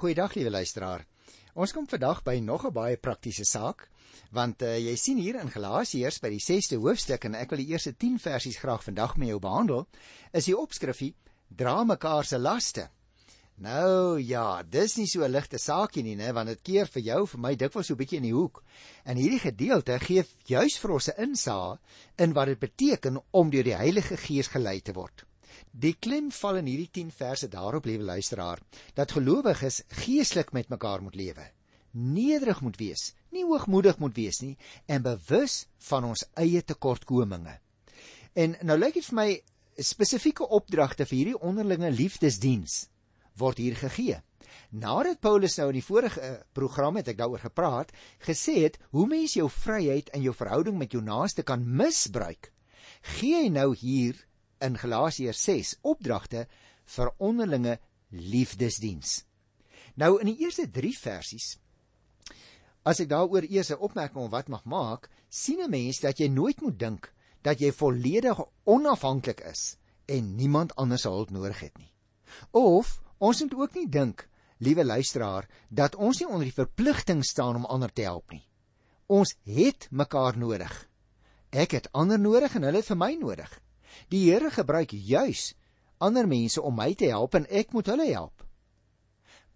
Goeiedag liewe luisteraar. Ons kom vandag by nog 'n baie praktiese saak, want uh, jy sien hier in Galasiërs by die 6ste hoofstuk en ek wil die eerste 10 versies graag vandag met jou behandel, is die opskrifie dra mekaar se laste. Nou ja, dis nie so 'n ligte saakie nie, né, want dit keer vir jou, vir my dikwels so 'n bietjie in die hoek. En hierdie gedeelte gee juis vir ons 'n insaag in wat dit beteken om deur die Heilige Gees gelei te word. Die klem val in hierdie 10 verse daarop, liewe luisteraar, dat gelowiges geestelik met mekaar moet lewe. Nederig moet wees, nie hoogmoedig moet wees nie en bewus van ons eie tekortkominge. En nou lyk dit vir my spesifieke opdragte vir hierdie onderlinge liefdesdiens word hier gegee. Nadat Paulus nou in die vorige uh, program het ek daaroor gepraat, gesê het hoe mens jou vryheid en jou verhouding met jou naaste kan misbruik, gee hy nou hier in Galasiërs 6 opdragte vir onderlinge liefdesdiens. Nou in die eerste 3 versies as ek daaroor eers 'n opmerking of wat mag maak, sien 'n mens dat jy nooit moet dink dat jy volledig onafhanklik is en niemand anders se hulp nodig het nie. Of ons moet ook nie dink, liewe luisteraar, dat ons nie onder die verpligting staan om ander te help nie. Ons het mekaar nodig. Ek het ander nodig en hulle het vir my nodig. Die Here gebruik juis ander mense om my te help en ek moet hulle help.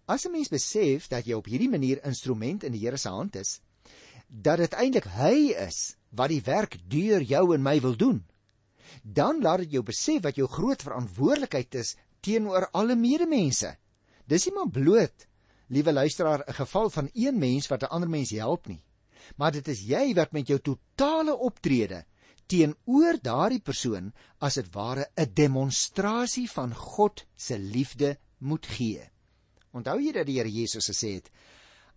As 'n mens besef dat jy op hierdie manier instrument in die Here se hand is, dat dit eintlik hy is wat die werk deur jou en my wil doen, dan laat dit jou besef wat jou groot verantwoordelikheid is teenoor alle medemense. Dis nie maar bloot, liewe luisteraar, 'n geval van een mens wat 'n ander mens help nie, maar dit is jy wat met jou totale optrede teenoor daardie persoon as dit ware 'n demonstrasie van God se liefde moet gee. Onthou jy dat die Here Jesus gesê het: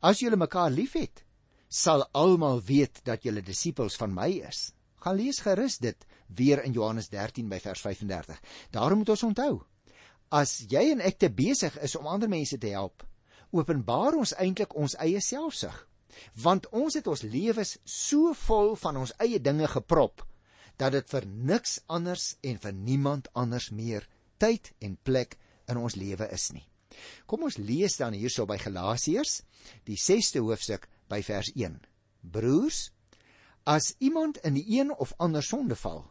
As julle mekaar liefhet, sal almal weet dat julle disippels van my is. Gaan lees gerus dit weer in Johannes 13 by vers 35. Daarom moet ons onthou: As jy en ek te besig is om ander mense te help, openbaar ons eintlik ons eie selfsug want ons het ons lewens so vol van ons eie dinge geprop dat dit vir niks anders en vir niemand anders meer tyd en plek in ons lewe is nie. Kom ons lees dan hierso by Galasiërs, die 6ste hoofstuk by vers 1. Broers, as iemand in die een of ander sonde val,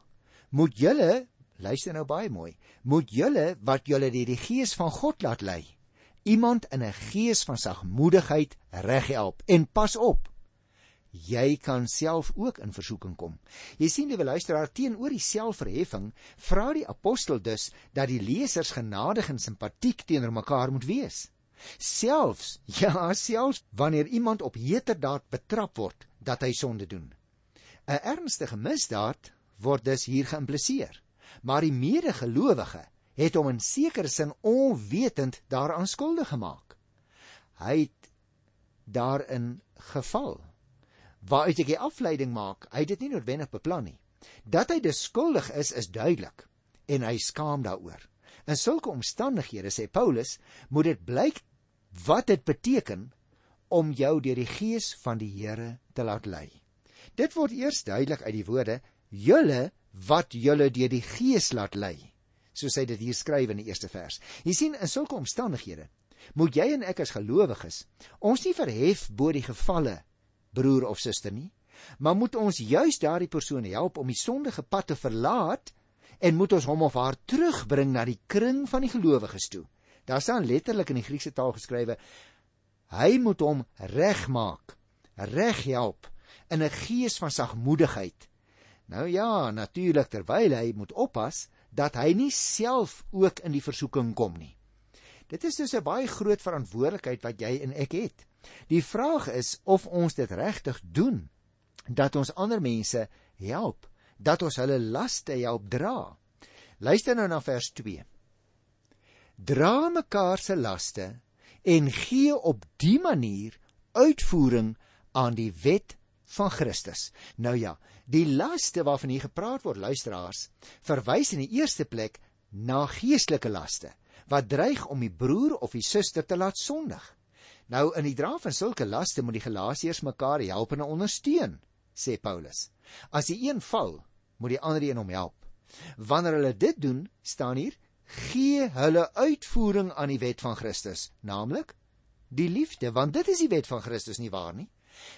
moet julle, luister nou baie mooi, moet julle wat julle deur die gees van God laat lei, iemand in 'n gees van sagmoedigheid reghelp en pas op jy kan self ook in versoeking kom. Jy sien die luisteraar teenoor die selfverheffing vra die apostel dus dat die lesers genadig en simpatiek teenoor mekaar moet wees. Selfs, ja, selfs wanneer iemand op heterdaad betrap word dat hy sonde doen. 'n Ernstige misdaad word dus hier geïmpliseer, maar die medegelowige het hom in sekere sin onwetend daaraan skuldig gemaak. Hy het daarin geval waaruit ek die afleiding maak, hy het dit nie noodwendig beplan nie. Dat hy beskuldig is, is duidelik en hy skaam daaroor. In sulke omstandighede sê Paulus, moet dit blyk wat dit beteken om jou deur die gees van die Here te laat lei. Dit word eers duidelik uit die woorde julle wat julle deur die gees laat lei. Soos hy dit hier skryf in die eerste vers. Jy sien in sulke omstandighede moet jy en ek as gelowiges ons nie verhef bo die gevalle broer of suster nie, maar moet ons juis daardie persoon help om die sondige pad te verlaat en moet ons hom of haar terugbring na die kring van die gelowiges toe. Daar staan letterlik in die Griekse taal geskrywe hy moet hom regmaak, reghelp in 'n gees van sagmoedigheid. Nou ja, natuurlik terwyl hy moet oppas dat hy nie self ook in die versoeking kom nie. Dit is dus 'n baie groot verantwoordelikheid wat jy en ek het. Die vraag is of ons dit regtig doen dat ons ander mense help, dat ons hulle laste help dra. Luister nou na vers 2. Dra mekaar se laste en gee op die manier uitvoering aan die wet van Christus. Nou ja, die laste waarvan hier gepraat word, luisteraars, verwys in die eerste plek na geestelike laste wat dreig om die broer of die suster te laat sondig. Nou in die dra van sulke laste moet die Galasiërs mekaar help en ondersteun, sê Paulus. As die een val, moet die ander een hom help. Wanneer hulle dit doen, staan hier: gee hulle uitvoering aan die wet van Christus, naamlik die liefde, want dit is die wet van Christus nie waar nie.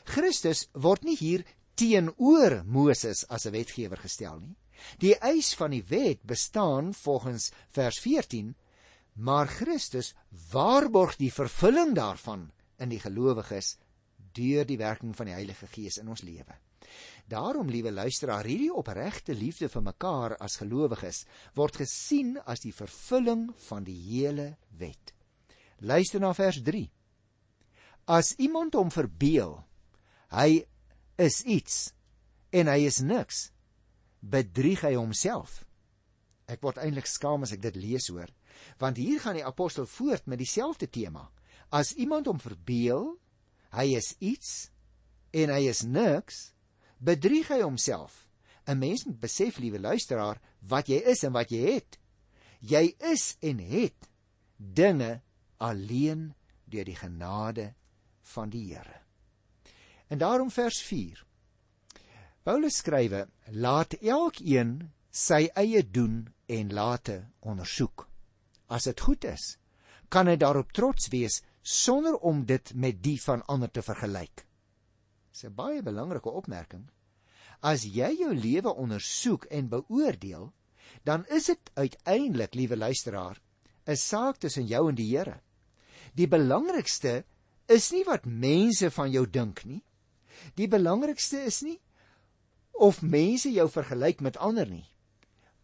Christus word nie hier teenoor Moses as 'n wetgewer gestel nie. Die eis van die wet bestaan volgens vers 14, maar Christus waarborg die vervulling daarvan in die gelowiges deur die werking van die Heilige Gees in ons lewe. Daarom, liewe luisteraar, hierdie opregte liefde vir mekaar as gelowiges word gesien as die vervulling van die hele wet. Luister na vers 3. As iemand hom verbeel hy is iets en hy is niks, bedrieg hy homself. Ek word eintlik skaam as ek dit lees hoor, want hier gaan die apostel voort met dieselfde tema. As iemand hom verbeel hy is iets en hy is niks, bedrieg hy homself. 'n Mens moet besef, liewe luisteraar, wat jy is en wat jy het. Jy is en het dinge alleen deur die genade van die Here. En daarom vers 4. Paulus skrywe: Laat elkeen sy eie doen en late ondersoek. As dit goed is, kan hy daarop trots wees sonder om dit met die van ander te vergelyk. Dis 'n baie belangrike opmerking. As jy jou lewe ondersoek en beoordeel, dan is dit uiteindelik, liewe luisteraar, 'n saak tussen jou en die Here. Die belangrikste is nie wat mense van jou dink nie. Die belangrikste is nie of mense jou vergelyk met ander nie.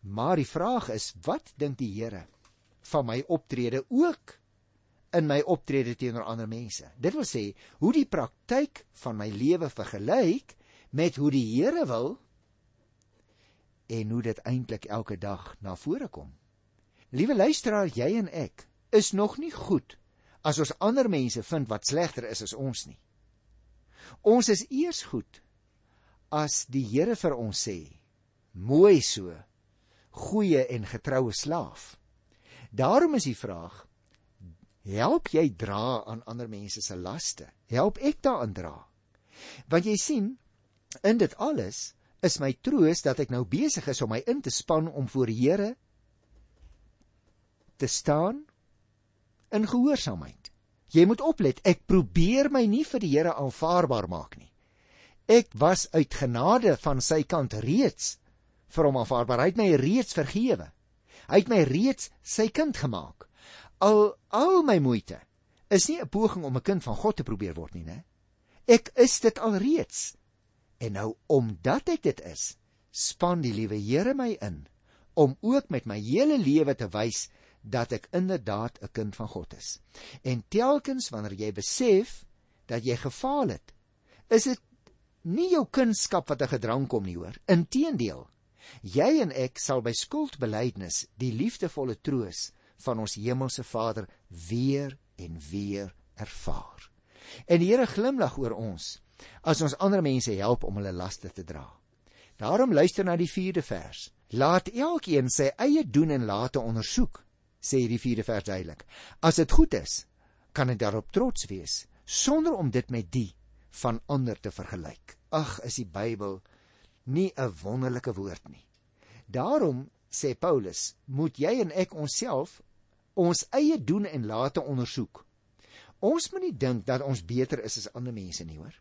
Maar die vraag is, wat dink die Here van my optrede ook in my optrede teenoor ander mense? Dit wil sê, hoe die praktyk van my lewe vergelyk met hoe die Here wil en hoe dit eintlik elke dag na vore kom. Liewe luisteraar, jy en ek is nog nie goed as ons ander mense vind wat slegter is as ons nie. Ons is eers goed as die Here vir ons sê: "Mooi so, goeie en getroue slaaf." Daarom is die vraag: Help jy dra aan ander mense se laste? Help ek daaraan dra? Want jy sien, in dit alles is my troos dat ek nou besig is om my in te span om voor die Here te staan in gehoorsaamheid. Jy moet oplet, ek probeer my nie vir die Here aanvaarbaar maak nie. Ek was uit genade van sy kant reeds vir hom aanvaarbaar. Hy het my reeds vergewe. Hy het my reeds sy kind gemaak. Al al my moeite is nie 'n poging om 'n kind van God te probeer word nie, né? Ek is dit al reeds. En nou omdat ek dit is, span die liewe Here my in om ook met my hele lewe te wys dat ek inderdaad 'n kind van God is. En telkens wanneer jy besef dat jy gefaal het, is dit nie jou kunskap wat 'n gedrang kom nie, hoor. Inteendeel, jy en ek sal by skuldbeleidnes die liefdevolle troos van ons hemelse Vader weer en weer ervaar. En die Here glimlag oor ons as ons ander mense help om hulle laste te dra. Daarom luister na die 4de vers. Laat elkeen sy eie doen en late ondersoek sê hierdie vierde vers duidelik. As dit goed is, kan hy daarop trots wees sonder om dit met die van ander te vergelyk. Ag, is die Bybel nie 'n wonderlike woord nie. Daarom sê Paulus, moet jy en ek onsself ons eie doen en late ondersoek. Ons moet nie dink dat ons beter is as ander mense nie, hoor.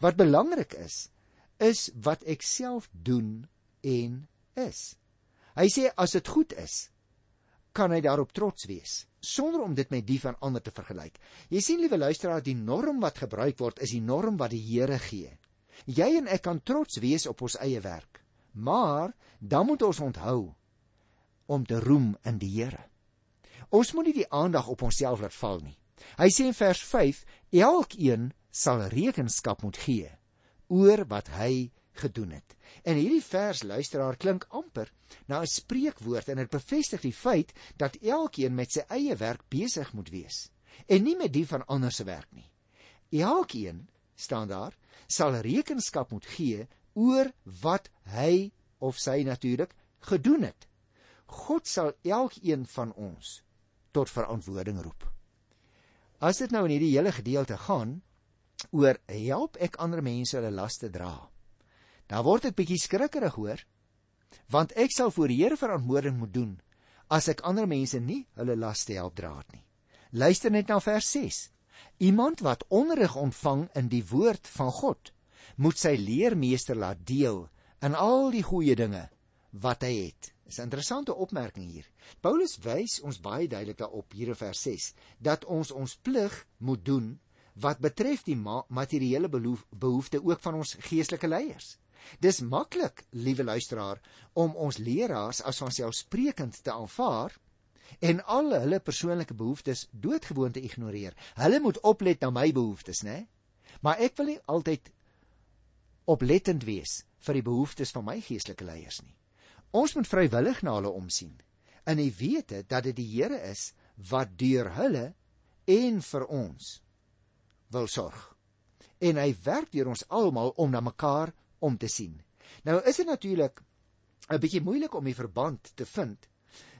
Wat belangrik is, is wat ek self doen en is. Hy sê as dit goed is, kan hy daarop trots wees sonder om dit met die van ander te vergelyk. Jy sien liewe luisteraar, die norm wat gebruik word is die norm wat die Here gee. Jy en ek kan trots wees op ons eie werk, maar dan moet ons onthou om te roem in die Here. Ons moet nie die aandag op onsself laat val nie. Hy sê in vers 5: Elkeen sal rekenskap moet gee oor wat hy gedoen het. En hierdie vers luisteraar klink amper na 'n spreekwoord en dit bevestig die feit dat elkeen met sy eie werk besig moet wees en nie met die van ander se werk nie. Elkeen staan daar sal rekenskap moet gee oor wat hy of sy natuurlik gedoen het. God sal elkeen van ons tot verantwoording roep. As dit nou in hierdie hele gedeelte gaan oor help ek ander mense hulle laste dra. Dan word ek bietjie skrikkerig hoor, want ek sal voor die Here verantwoording moet doen as ek ander mense nie hulle laste help dra nie. Luister net na vers 6. Iemand wat onderrig ontvang in die woord van God, moet sy leermeester laat deel in al die goeie dinge wat hy het. Dis 'n interessante opmerking hier. Paulus wys ons baie duidelik daarop hier in vers 6 dat ons ons plig moet doen wat betref die ma materiële behoefte ook van ons geestelike leiers. Dis maklik, liewe luisteraar, om ons leraars as vanselfsprekend te aanvaar en al hulle persoonlike behoeftes doodgewoon te ignoreer. Hulle moet oplet na my behoeftes, né? Maar ek wil nie altyd oplettend wees vir die behoeftes van my geestelike leiers nie. Ons moet vrywillig na hulle omsien in die wete dat dit die Here is wat deur hulle en vir ons wil sorg. En hy werk deur ons almal om na mekaar om te sien. Nou is dit natuurlik 'n bietjie moeilik om die verband te vind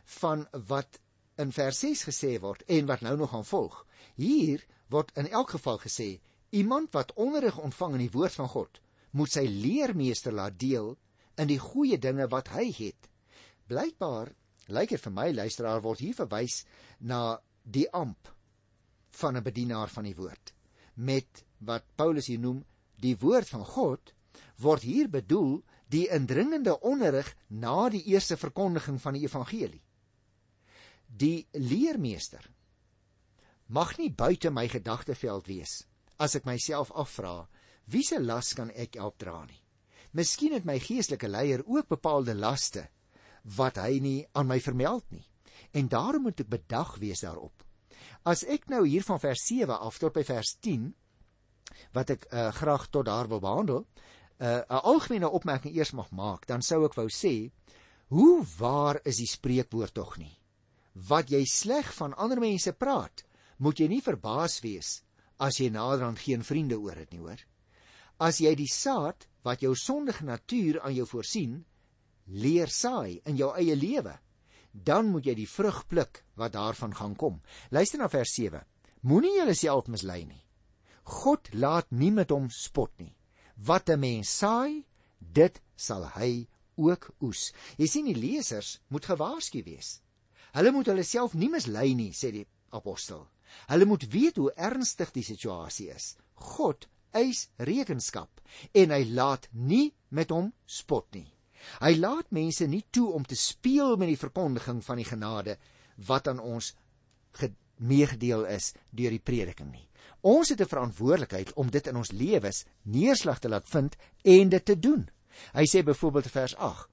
van wat in vers 6 gesê word en wat nou nog gaan volg. Hier word in elk geval gesê iemand wat onderrig ontvang in die woord van God moet sy leermeester laat deel in die goeie dinge wat hy het. Blykbaar lyk dit vir my luisteraar word hier verwys na die amp van 'n bedienaar van die woord. Met wat Paulus hier noem die woord van God word hier bedoel die indringende onderrig na die eerste verkondiging van die evangelie. Die leermeester mag nie buite my gedagteveld wees as ek myself afvra Wie se las kan ek help dra nie? Miskien het my geestelike leier ook bepaalde laste wat hy nie aan my vermeld nie. En daarom moet ek bedag wees daarop. As ek nou hier van vers 7 af tot by vers 10 wat ek uh, graag tot daar wil behandel, eh, 'n uh, algemene opmerking eers mag maak, dan sou ek wou sê, hoe waar is die spreekwoord tog nie? Wat jy sleg van ander mense praat, moet jy nie verbaas wees as jy naderhand geen vriende oor het nie, hoor. As jy die saad wat jou sondige natuur aan jou voorsien, leer saai in jou eie lewe, dan moet jy die vrug pluk wat daarvan gaan kom. Luister na vers 7. Moenie jouself mislei nie. God laat nie met hom spot nie. Wat 'n mens saai, dit sal hy ook oes. Jy sien die lesers moet gewaarsku wees. Hulle moet hulle self nie mislei nie, sê die apostel. Hulle moet weet hoe ernstig die situasie is. God eis rekenskap en hy laat nie met hom spot nie. Hy laat mense nie toe om te speel met die verkondiging van die genade wat aan ons meegedeel is deur die prediking nie. Ons het 'n verantwoordelikheid om dit in ons lewens neerslag te laat vind en dit te doen. Hy sê byvoorbeeld vers 8: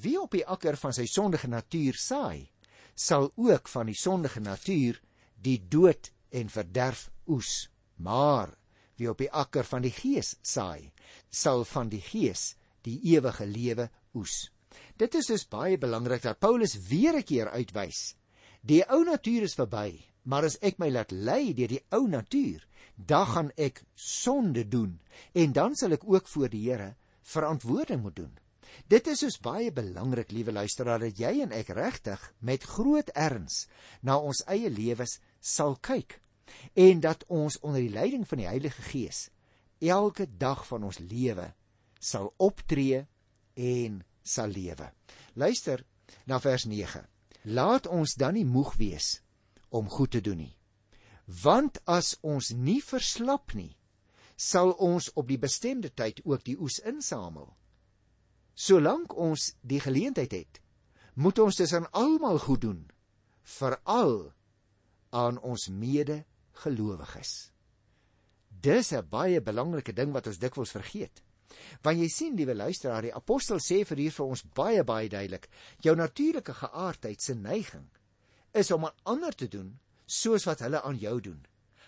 Wie op die akker van sy sondige natuur saai, sal ook van die sondige natuur die dood en verderf oes. Maar wie op die akker van die gees saai, sal van die gees die ewige lewe oes. Dit is dus baie belangrik dat Paulus weer 'n keer uitwys. Die ou natuur is verby, maar as ek my laat lei deur die ou natuur, dan gaan ek sonde doen en dan sal ek ook voor die Here verantwoording moet doen. Dit is dus baie belangrik, liewe luisteraar, dat jy en ek regtig met groot erns na ons eie lewens sal kyk en dat ons onder die leiding van die Heilige Gees elke dag van ons lewe sal optree en sal lewe. Luister na vers 9. Laat ons dan nie moeg wees om goed te doen nie. Want as ons nie verslap nie, sal ons op die bestemde tyd ook die oes insamel. Solank ons die geleentheid het, moet ons dit aan almal goed doen, veral aan ons mede gelowiges. Dis 'n baie belangrike ding wat ons dikwels vergeet. Want jy sien, liewe luisteraar, die apostel sê vir hier vir ons baie baie duidelik, jou natuurlike geaardheid se neiging is om aan ander te doen soos wat hulle aan jou doen.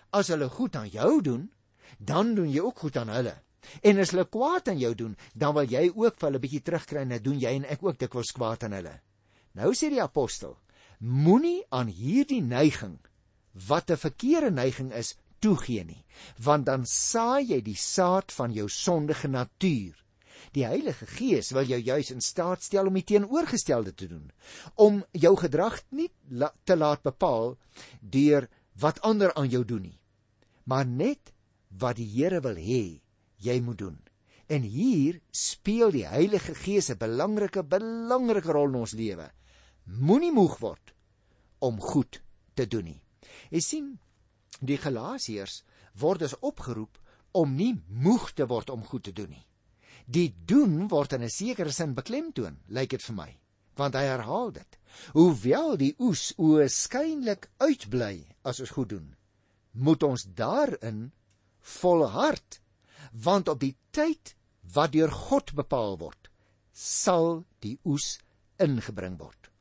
As hulle goed aan jou doen, dan doen jy ook goed aan hulle. En as hulle kwaad aan jou doen, dan wil jy ook vir hulle bietjie terugkry en dit doen jy en ek ook dikwels kwaad aan hulle. Nou sê die apostel, moenie aan hierdie neiging wat 'n verkeerde neiging is, toegee nie, want dan saai jy die saad van jou sondige natuur. Die Heilige Gees wil jou juis in staat stel om die teenoorgestelde te doen, om jou gedrag nie la te laat bepaal deur wat ander aan jou doen nie, maar net wat die Here wil hê jy moet doen. En hier speel die Heilige Gees 'n belangrike belangrike rol in ons lewe. Moenie moeg word om goed te doen nie. Jy sien, Die Galasiërs word dus opgeroep om nie moeg te word om goed te doen nie. Die doen word in 'n sekere sin beklemtoon, lyk dit vir my, want hy herhaal dit. Hoewel die oes oënskynlik uitbly as ons goed doen, moet ons daarin volhard, want op die tyd wat deur God bepaal word, sal die oes ingebring word.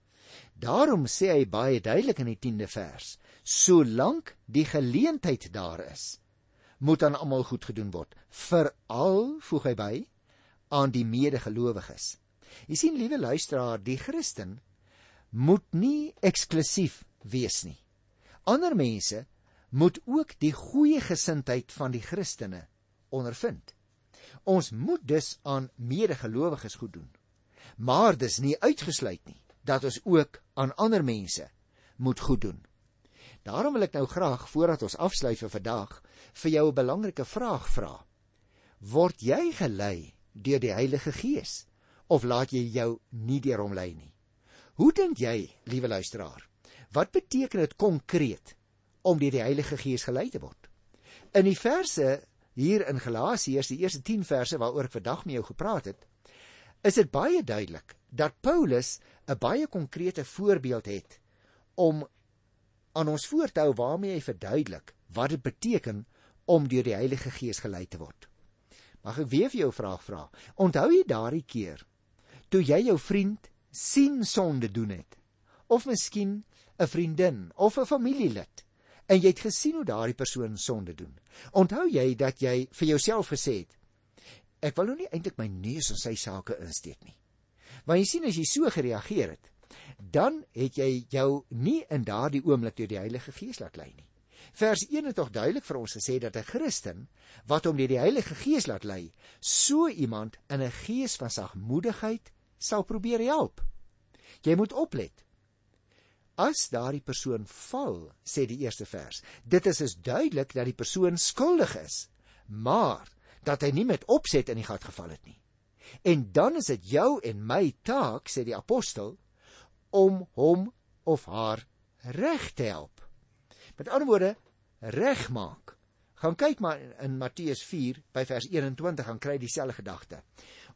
Daarom sê hy baie duidelik in die 10de vers: Solank die geleentheid daar is, moet aan almal goed gedoen word, veral voeg hy by aan die medegelowiges. Jy sien liewe luisteraar, die Christen moet nie eksklusief wees nie. Ander mense moet ook die goeie gesindheid van die Christene ondervind. Ons moet dus aan medegelowiges goed doen. Maar dis nie uitgesluit nie dat ons ook aan ander mense moet goed doen. Daarom wil ek nou graag voordat ons afsluit vir vandag vir jou 'n belangrike vraag vra. Word jy gelei deur die Heilige Gees of laat jy jou nie deur hom lei nie? Hoe dink jy, liewe luisteraar? Wat beteken dit konkreet om deur die Heilige Gees gelei te word? In die verse hier in Galasiërs, die eerste 10 verse waaroor ek vandag met jou gepraat het, is dit baie duidelik dat Paulus 'n baie konkrete voorbeeld het om aan ons voor te hou waarmee hy verduidelik wat dit beteken om deur die Heilige Gees gelei te word. Mag ek weer vir jou 'n vraag vra? Onthou jy daardie keer toe jy jou vriend sien sonde doen het? Of miskien 'n vriendin of 'n familielid en jy het gesien hoe daardie persoon sonde doen. Onthou jy dat jy vir jouself gesê het: Ek wil nou nie eintlik my neus in sy sake insteek nie. Want jy sien as jy so gereageer het, dan het jy jou nie in daardie oomblik deur die Heilige Gees laat lei nie. Vers 1 het tog duidelik vir ons gesê dat 'n Christen wat hom deur die Heilige Gees laat lei, so iemand in 'n gees van sagmoedigheid sal probeer help. Jy moet oplet. As daardie persoon val, sê die eerste vers, dit is is duidelik dat die persoon skuldig is, maar dat hy nie met opset in die gat geval het nie. En dan is dit jou en my taak, sê die apostel, om hom of haar reg te help. Met ander woorde, regmaak. Gaan kyk maar in Matteus 4 by vers 21 gaan kry dieselfde gedagte.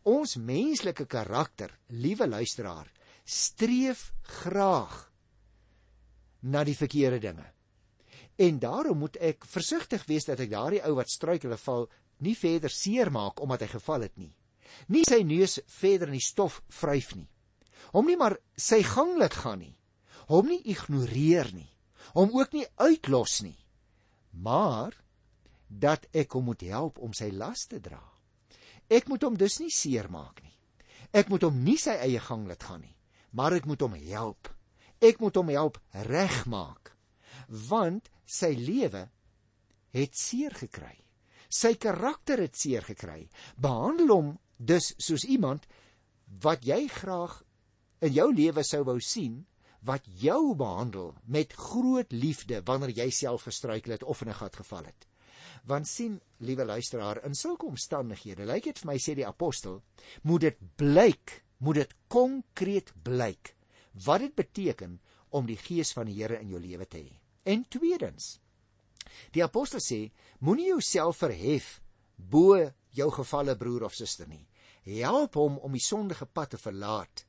Ons menslike karakter, liewe luisteraar, streef graag na die verkeerde dinge. En daarom moet ek versigtig wees dat ek daardie ou wat struikel en val nie verder seermaak omdat hy geval het nie. Nie sy neus verder in die stof vryf nie hom nie maar sy gang laat gaan nie, hom nie ignoreer nie, hom ook nie uitlos nie, maar dat ek hom moet help om sy las te dra. Ek moet hom dus nie seermaak nie. Ek moet hom nie sy eie gang laat gaan nie, maar ek moet hom help. Ek moet hom help regmaak, want sy lewe het seer gekry. Sy karakter het seer gekry. Behandel hom dus soos iemand wat jy graag in jou lewe sou wou sien wat jou behandel met groot liefde wanneer jy self gestruikel het of in 'n gat geval het. Want sien, liewe luisteraar, in sulke omstandighede, lyk dit vir my sê die apostel, moet dit blyk, moet dit konkreet blyk wat dit beteken om die gees van die Here in jou lewe te hê. En tweedens, die apostel sê, moenie jouself verhef bo jou gefalle broer of suster nie. Help hom om die sondige pad te verlaat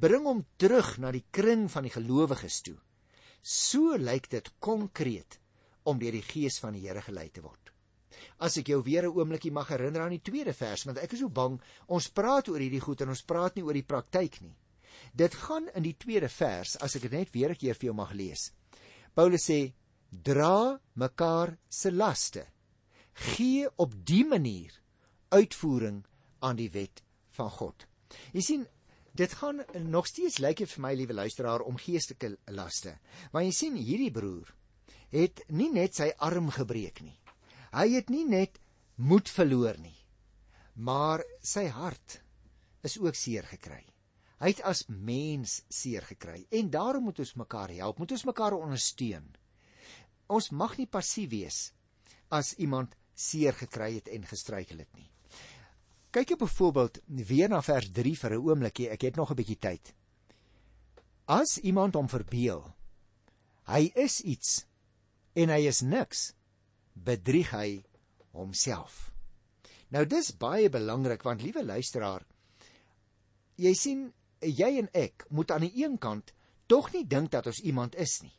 bring hom terug na die kring van die gelowiges toe. So lyk dit konkreet om deur die gees van die Here gelei te word. As ek jou weer 'n oombliekie mag herinner aan die tweede vers, want ek is so bang ons praat oor hierdie goed en ons praat nie oor die praktyk nie. Dit gaan in die tweede vers, as ek dit net weer 'n keer vir jou mag lees. Paulus sê: "Dra mekaar se laste. Gee op dië manier uitvoering aan die wet van God." Jy sien, Dit gaan nog steeds lyk dit vir my liewe luisteraar om geestelike laste. Want jy sien hierdie broer het nie net sy arm gebreek nie. Hy het nie net moed verloor nie. Maar sy hart is ook seer gekry. Hy het as mens seer gekry en daarom moet ons mekaar help, moet ons mekaar ondersteun. Ons mag nie passief wees as iemand seer gekry het en gestruikel het nie. Kyk op 'n voorbeeld weer na vers 3 vir 'n oombliekie. Ek het nog 'n bietjie tyd. As iemand hom verbeel, hy is iets en hy is niks, bedrieg hy homself. Nou dis baie belangrik want liewe luisteraar, jy sien jy en ek moet aan die een kant tog nie dink dat ons iemand is nie.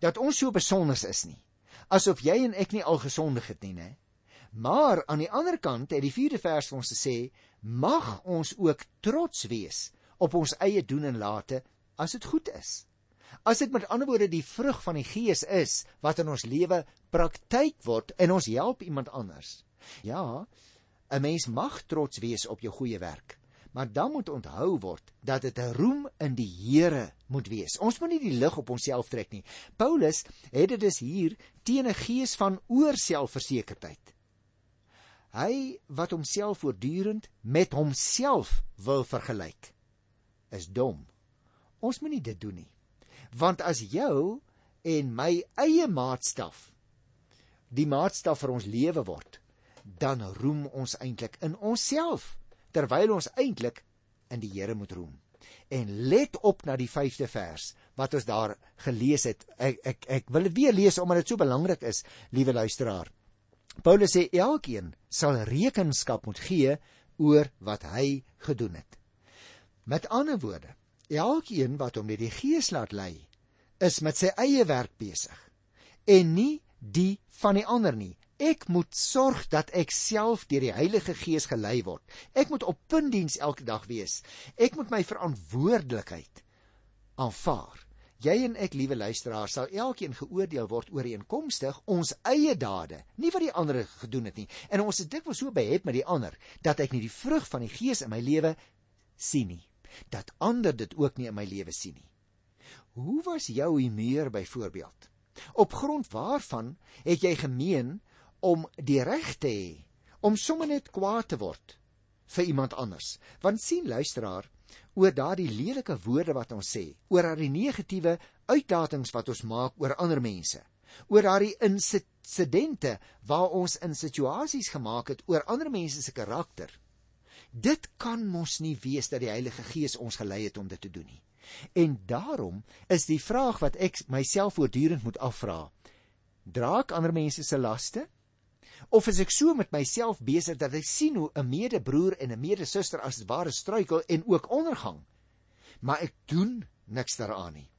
Dat ons so besonder is nie. Asof jy en ek nie al gesondig het nie, né? Maar aan die ander kant het die 4de vers vir ons gesê, mag ons ook trots wees op ons eie doen en late as dit goed is. As dit met ander woorde die vrug van die Gees is wat in ons lewe praktyk word en ons help iemand anders. Ja, 'n mens mag trots wees op jou goeie werk, maar dan moet onthou word dat dit 'n roem in die Here moet wees. Ons moet nie die lig op onsself trek nie. Paulus het dit dus hier teen 'n gees van oorselfversekerdheid. Hy wat homself voortdurend met homself wil vergelyk, is dom. Ons moenie dit doen nie. Want as jou en my eie maatstaf die maatstaf vir ons lewe word, dan roem ons eintlik in onsself terwyl ons eintlik in die Here moet roem. En let op na die 5de vers wat ons daar gelees het. Ek ek ek wil dit weer lees omdat dit so belangrik is, liewe luisteraar. Paulus sê elkeen sal rekenskap moet gee oor wat hy gedoen het. Met ander woorde, elkeen wat hom deur die Gees laat lei, is met sy eie werk besig en nie die van die ander nie. Ek moet sorg dat ek self deur die Heilige Gees gelei word. Ek moet op puntdiens elke dag wees. Ek moet my verantwoordelikheid aanvaar. Jy en ek, liewe luisteraars, sal elkeen geoordeel word ooreenkomstig ons eie dade, nie wat die ander gedoen het nie. En ons is dikwels so behep met die ander dat ek nie die vrug van die Gees in my lewe sien nie. Dat ander dit ook nie in my lewe sien nie. Hoe was jou humeur byvoorbeeld? Op grond waarvan het jy gemeen om die reg te hê om sommer net kwaad te word vir iemand anders. Want sien luisteraar, oor daardie lelike woorde wat ons sê, oor daardie negatiewe uitlatings wat ons maak oor ander mense, oor daardie insidente waar ons in situasies gemaak het oor ander mense se karakter. Dit kan mos nie wees dat die Heilige Gees ons gelei het om dit te doen nie. En daarom is die vraag wat ek myself voortdurend moet afvra: Dra ek ander mense se laste? Of is ek so met myself besig dat ek sien hoe 'n medebroer en 'n medesuster as ware struikel en ook ondergang, maar ek doen niks daaraan nie.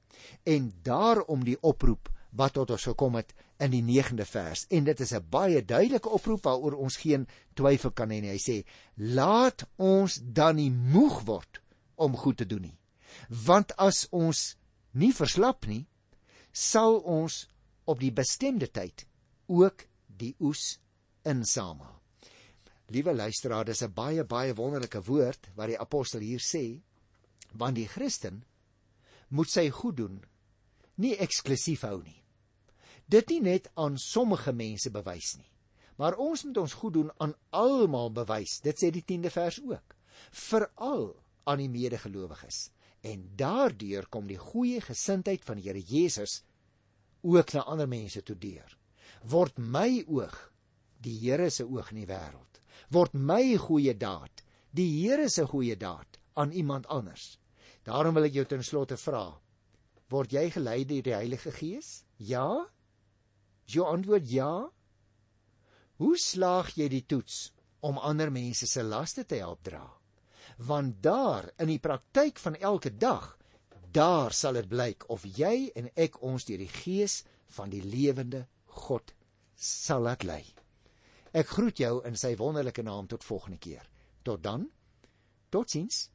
En daarom die oproep wat tot ons gekom het in die 9de vers en dit is 'n baie duidelike oproep waaroor ons geen twyfel kan hê nie. Hy sê: "Laat ons dan nie moeg word om goed te doen nie. Want as ons nie verslap nie, sal ons op die bestemde tyd ook die oes insamel. Liewe luisteraar, dis 'n baie baie wonderlike woord wat die apostel hier sê, want die Christen moet sy goed doen nie eksklusief hou nie. Dit nie net aan sommige mense bewys nie, maar ons moet ons goed doen aan almal bewys. Dit sê die 10de vers ook. Veral aan die medegelowiges. En daardeur kom die goeie gesindheid van die Here Jesus ook na ander mense toe deur. Word my oog die Here se oog in die wêreld. Word my goeie daad die Here se goeie daad aan iemand anders. Daarom wil ek jou ten slotte vra: Word jy gelei deur die Heilige Gees? Ja? Is jou antwoord ja? Hoe slaag jy die toets om ander mense se laste te help dra? Want daar in die praktyk van elke dag, daar sal dit blyk of jy en ek ons deur die Gees van die lewende God sal laat lei. Ek groet jou in sy wonderlike naam tot volgende keer. Tot dan. Totsiens.